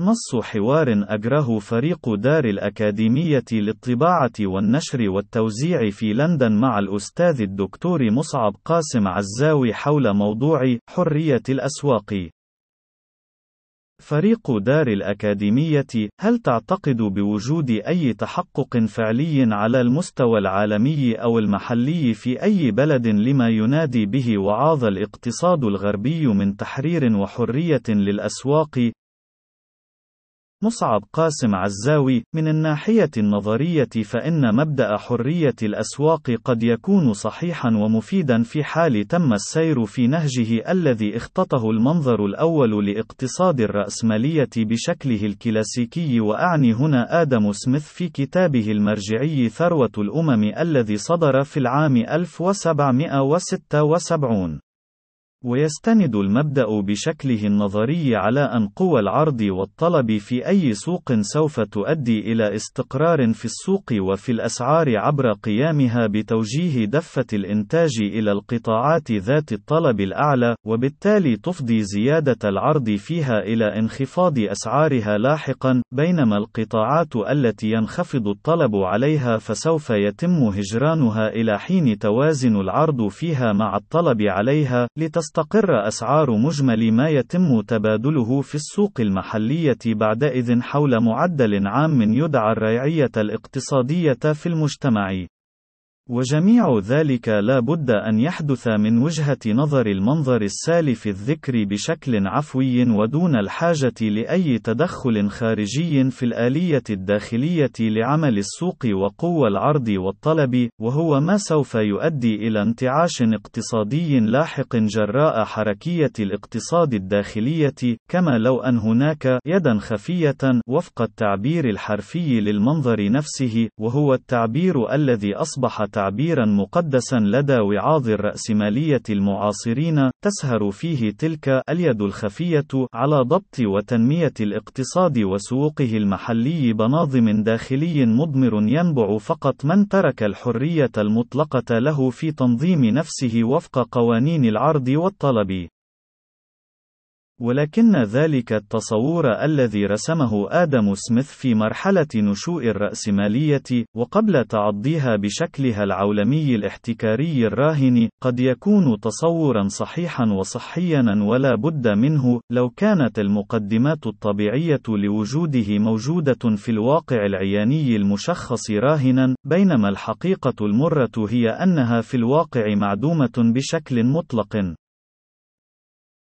نص حوار أجره فريق دار الأكاديمية للطباعة والنشر والتوزيع في لندن مع الأستاذ الدكتور مصعب قاسم عزاوي حول موضوع حرية الأسواق. فريق دار الأكاديمية، هل تعتقد بوجود أي تحقق فعلي على المستوى العالمي أو المحلي في أي بلد لما ينادي به وعاظ الاقتصاد الغربي من تحرير وحرية للأسواق؟ مصعب قاسم عزاوي من الناحية النظرية فإن مبدأ حرية الأسواق قد يكون صحيحا ومفيدا في حال تم السير في نهجه الذي اختطه المنظر الأول لاقتصاد الرأسمالية بشكله الكلاسيكي. وأعني هنا آدم سميث في كتابه المرجعي ثروة الأمم الذي صدر في العام 1776 ويستند المبدأ بشكله النظري على أن قوى العرض والطلب في أي سوق سوف تؤدي إلى استقرار في السوق وفي الأسعار عبر قيامها بتوجيه دفة الإنتاج إلى القطاعات ذات الطلب الأعلى، وبالتالي تفضي زيادة العرض فيها إلى انخفاض أسعارها لاحقًا، بينما القطاعات التي ينخفض الطلب عليها فسوف يتم هجرانها إلى حين توازن العرض فيها مع الطلب عليها، لتست تستقر أسعار مجمل ما يتم تبادله في السوق المحلية بعدئذ حول معدل عام يدعى الريعية الاقتصادية في المجتمع. وجميع ذلك لا بد أن يحدث من وجهة نظر المنظر السالف الذكر بشكل عفوي ودون الحاجة لأي تدخل خارجي في الآلية الداخلية لعمل السوق وقوى العرض والطلب، وهو ما سوف يؤدي إلى انتعاش اقتصادي لاحق جراء حركية الاقتصاد الداخلية، كما لو أن هناك يدا خفية وفق التعبير الحرفي للمنظر نفسه، وهو التعبير الذي أصبح تعبيرا مقدسا لدى وعاظ الرأسمالية المعاصرين، تسهر فيه تلك اليد الخفية على ضبط وتنمية الاقتصاد وسوقه المحلي بناظم داخلي مضمر ينبع فقط من ترك الحرية المطلقة له في تنظيم نفسه وفق قوانين العرض والطلب. ولكن ذلك التصور الذي رسمه آدم سميث في مرحلة نشوء الرأسمالية، وقبل تعضيها بشكلها العولمي الاحتكاري الراهن، قد يكون تصورا صحيحا وصحيا ولا بد منه، لو كانت المقدمات الطبيعية لوجوده موجودة في الواقع العياني المشخص راهنا، بينما الحقيقة المرة هي أنها في الواقع معدومة بشكل مطلق.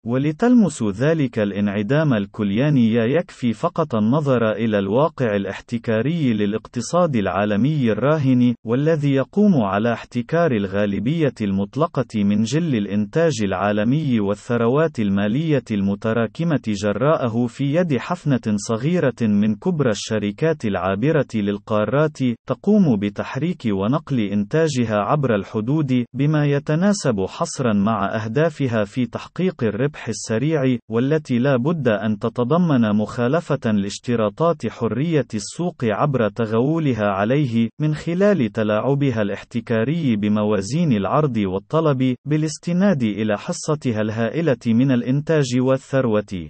ولتلمس ذلك الانعدام الكلياني يكفي فقط النظر إلى الواقع الاحتكاري للاقتصاد العالمي الراهن، والذي يقوم على احتكار الغالبية المطلقة من جل الإنتاج العالمي والثروات المالية المتراكمة جراءه في يد حفنة صغيرة من كبرى الشركات العابرة للقارات، تقوم بتحريك ونقل إنتاجها عبر الحدود، بما يتناسب حصرا مع أهدافها في تحقيق الربح الربح السريع، والتي لا بد أن تتضمن مخالفة لاشتراطات حرية السوق عبر تغولها عليه، من خلال تلاعبها الاحتكاري بموازين العرض والطلب، بالاستناد إلى حصتها الهائلة من الإنتاج والثروة.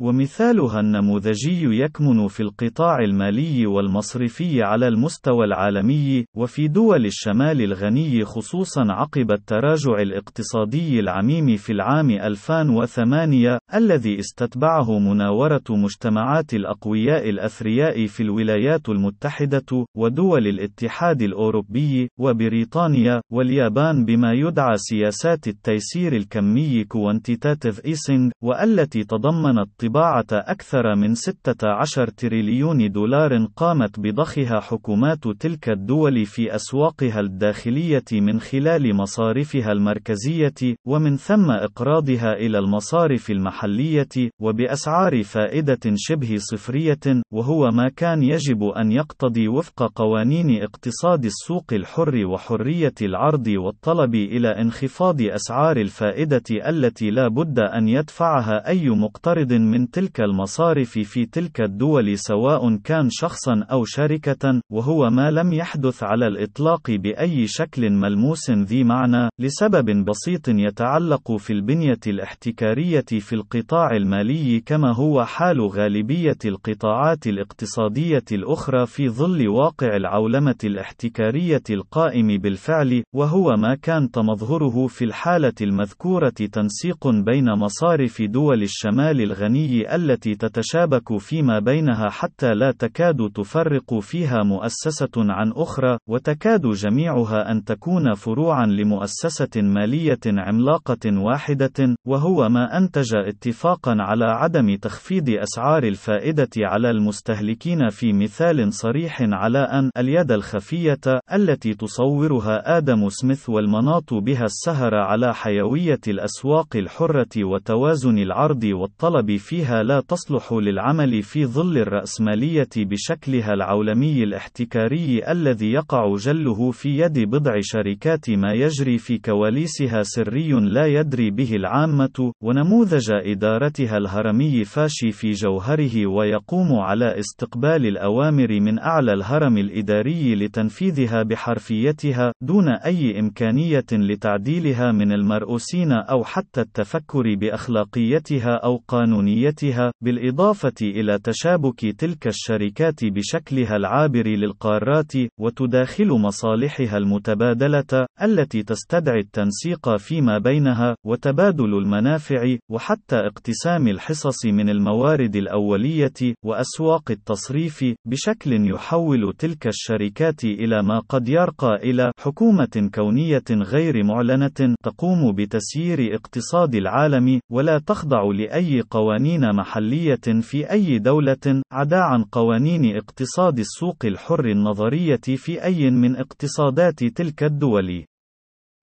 ومثالها النموذجي يكمن في القطاع المالي والمصرفي على المستوى العالمي، وفي دول الشمال الغني خصوصا عقب التراجع الاقتصادي العميم في العام 2008 الذي استتبعه مناورة مجتمعات الأقوياء الأثرياء في الولايات المتحدة، ودول الاتحاد الأوروبي، وبريطانيا، واليابان بما يدعى سياسات التيسير الكمي quantitative easing، والتي تضمنت طباعة أكثر من 16 تريليون دولار قامت بضخها حكومات تلك الدول في أسواقها الداخلية من خلال مصارفها المركزية، ومن ثم إقراضها إلى المصارف المحلية، وبأسعار فائدة شبه صفرية، وهو ما كان يجب أن يقتضي وفق قوانين اقتصاد السوق الحر وحرية العرض والطلب إلى انخفاض أسعار الفائدة التي لا بد أن يدفعها أي مقترض من من تلك المصارف في تلك الدول سواء كان شخصا أو شركة، وهو ما لم يحدث على الإطلاق بأي شكل ملموس ذي معنى، لسبب بسيط يتعلق في البنية الاحتكارية في القطاع المالي كما هو حال غالبية القطاعات الاقتصادية الأخرى في ظل واقع العولمة الاحتكارية القائم بالفعل، وهو ما كان تمظهره في الحالة المذكورة تنسيق بين مصارف دول الشمال الغني التي تتشابك فيما بينها حتى لا تكاد تفرق فيها مؤسسة عن أخرى، وتكاد جميعها أن تكون فروعًا لمؤسسة مالية عملاقة واحدة، وهو ما أنتج اتفاقًا على عدم تخفيض أسعار الفائدة على المستهلكين في مثال صريح على أن اليد الخفية التي تصورها آدم سميث والمناط بها السهر على حيوية الأسواق الحرة وتوازن العرض والطلب فيها لا تصلح للعمل في ظل الرأسمالية بشكلها العولمي الاحتكاري الذي يقع جله في يد بضع شركات ما يجري في كواليسها سري لا يدري به العامة ونموذج إدارتها الهرمي فاشي في جوهره ويقوم على استقبال الأوامر من أعلى الهرم الإداري لتنفيذها بحرفيتها دون أي إمكانية لتعديلها من المرؤوسين أو حتى التفكر بأخلاقيتها أو قانونيتها. بالإضافة إلى تشابك تلك الشركات بشكلها العابر للقارات وتداخل مصالحها المتبادلة التي تستدعي التنسيق فيما بينها وتبادل المنافع وحتى اقتسام الحصص من الموارد الأولية وأسواق التصريف بشكل يحول تلك الشركات إلى ما قد يرقى إلى حكومة كونية غير معلنة تقوم بتسيير اقتصاد العالم ولا تخضع لأي قوانين محلية في أي دولة عدا عن قوانين اقتصاد السوق الحر النظرية في أي من اقتصادات تلك الدول.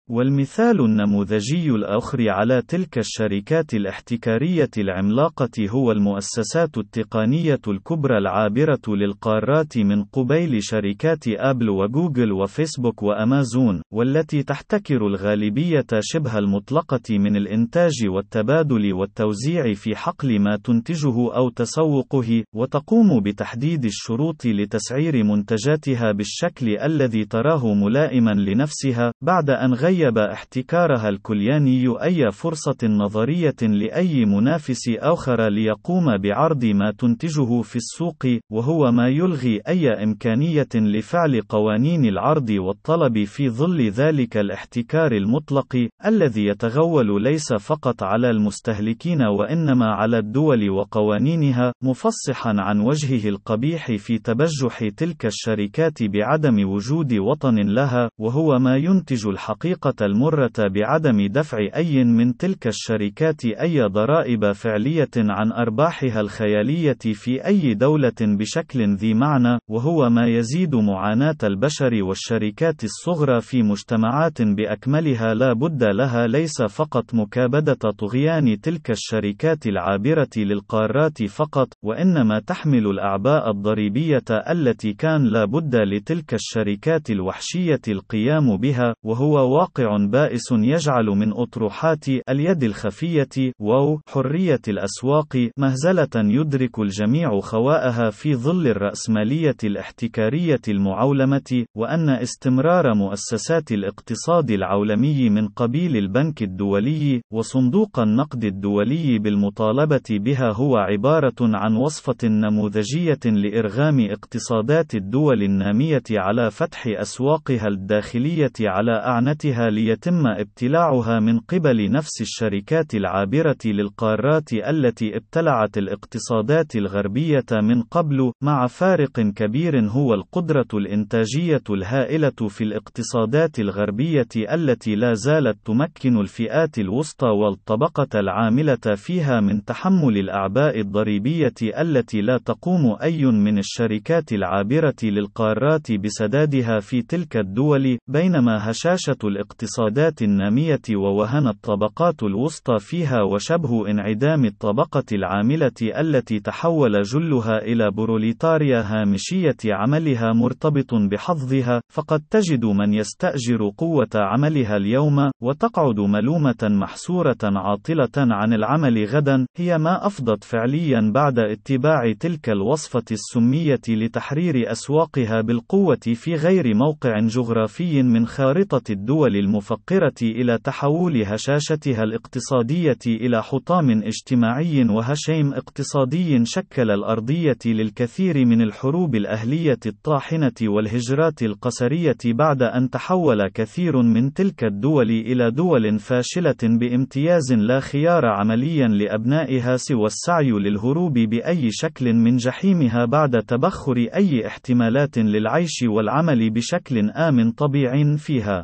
والمثال النموذجي الآخر على تلك الشركات الاحتكارية العملاقة هو المؤسسات التقنية الكبرى العابرة للقارات من قبيل شركات آبل وجوجل وفيسبوك وأمازون، والتي تحتكر الغالبية شبه المطلقة من الإنتاج والتبادل والتوزيع في حقل ما تنتجه أو تسوقه، وتقوم بتحديد الشروط لتسعير منتجاتها بالشكل الذي تراه ملائما لنفسها، بعد أن غير غيب احتكارها الكلياني أي فرصة نظرية لأي منافس آخر ليقوم بعرض ما تنتجه في السوق، وهو ما يلغي أي إمكانية لفعل قوانين العرض والطلب في ظل ذلك الاحتكار المطلق، الذي يتغول ليس فقط على المستهلكين وإنما على الدول وقوانينها، مفصحا عن وجهه القبيح في تبجح تلك الشركات بعدم وجود وطن لها، وهو ما ينتج الحقيقة الطريقة المرة بعدم دفع أي من تلك الشركات أي ضرائب فعلية عن أرباحها الخيالية في أي دولة بشكل ذي معنى، وهو ما يزيد معاناة البشر والشركات الصغرى في مجتمعات بأكملها لا بد لها ليس فقط مكابدة طغيان تلك الشركات العابرة للقارات فقط، وإنما تحمل الأعباء الضريبية التي كان لا بد لتلك الشركات الوحشية القيام بها، وهو واقع واقع بائس يجعل من أطروحات اليد الخفية واو حرية الأسواق مهزلة يدرك الجميع خواءها في ظل الرأسمالية الاحتكارية المعولمة، وأن استمرار مؤسسات الاقتصاد العولمي من قبيل البنك الدولي وصندوق النقد الدولي بالمطالبة بها هو عبارة عن وصفة نموذجية لإرغام اقتصادات الدول النامية على فتح أسواقها الداخلية على أعنتها ليتم ابتلاعها من قبل نفس الشركات العابرة للقارات التي ابتلعت الاقتصادات الغربية من قبل، مع فارق كبير هو القدرة الإنتاجية الهائلة في الاقتصادات الغربية التي لا زالت تمكن الفئات الوسطى والطبقة العاملة فيها من تحمل الأعباء الضريبية التي لا تقوم أي من الشركات العابرة للقارات بسدادها في تلك الدول، بينما هشاشة الاقتصاد الاقتصادات النامية ووهن الطبقات الوسطى فيها وشبه انعدام الطبقة العاملة التي تحول جلها إلى بروليتاريا هامشية عملها مرتبط بحظها، فقد تجد من يستأجر قوة عملها اليوم، وتقعد ملومة محسورة عاطلة عن العمل غدا، هي ما أفضت فعليا بعد اتباع تلك الوصفة السمية لتحرير أسواقها بالقوة في غير موقع جغرافي من خارطة الدول المفقرة إلى تحول هشاشتها الاقتصادية إلى حطام اجتماعي وهشيم اقتصادي شكل الأرضية للكثير من الحروب الأهلية الطاحنة والهجرات القسرية بعد أن تحول كثير من تلك الدول إلى دول فاشلة بامتياز لا خيار عمليا لأبنائها سوى السعي للهروب بأي شكل من جحيمها بعد تبخر أي احتمالات للعيش والعمل بشكل آمن طبيعي فيها.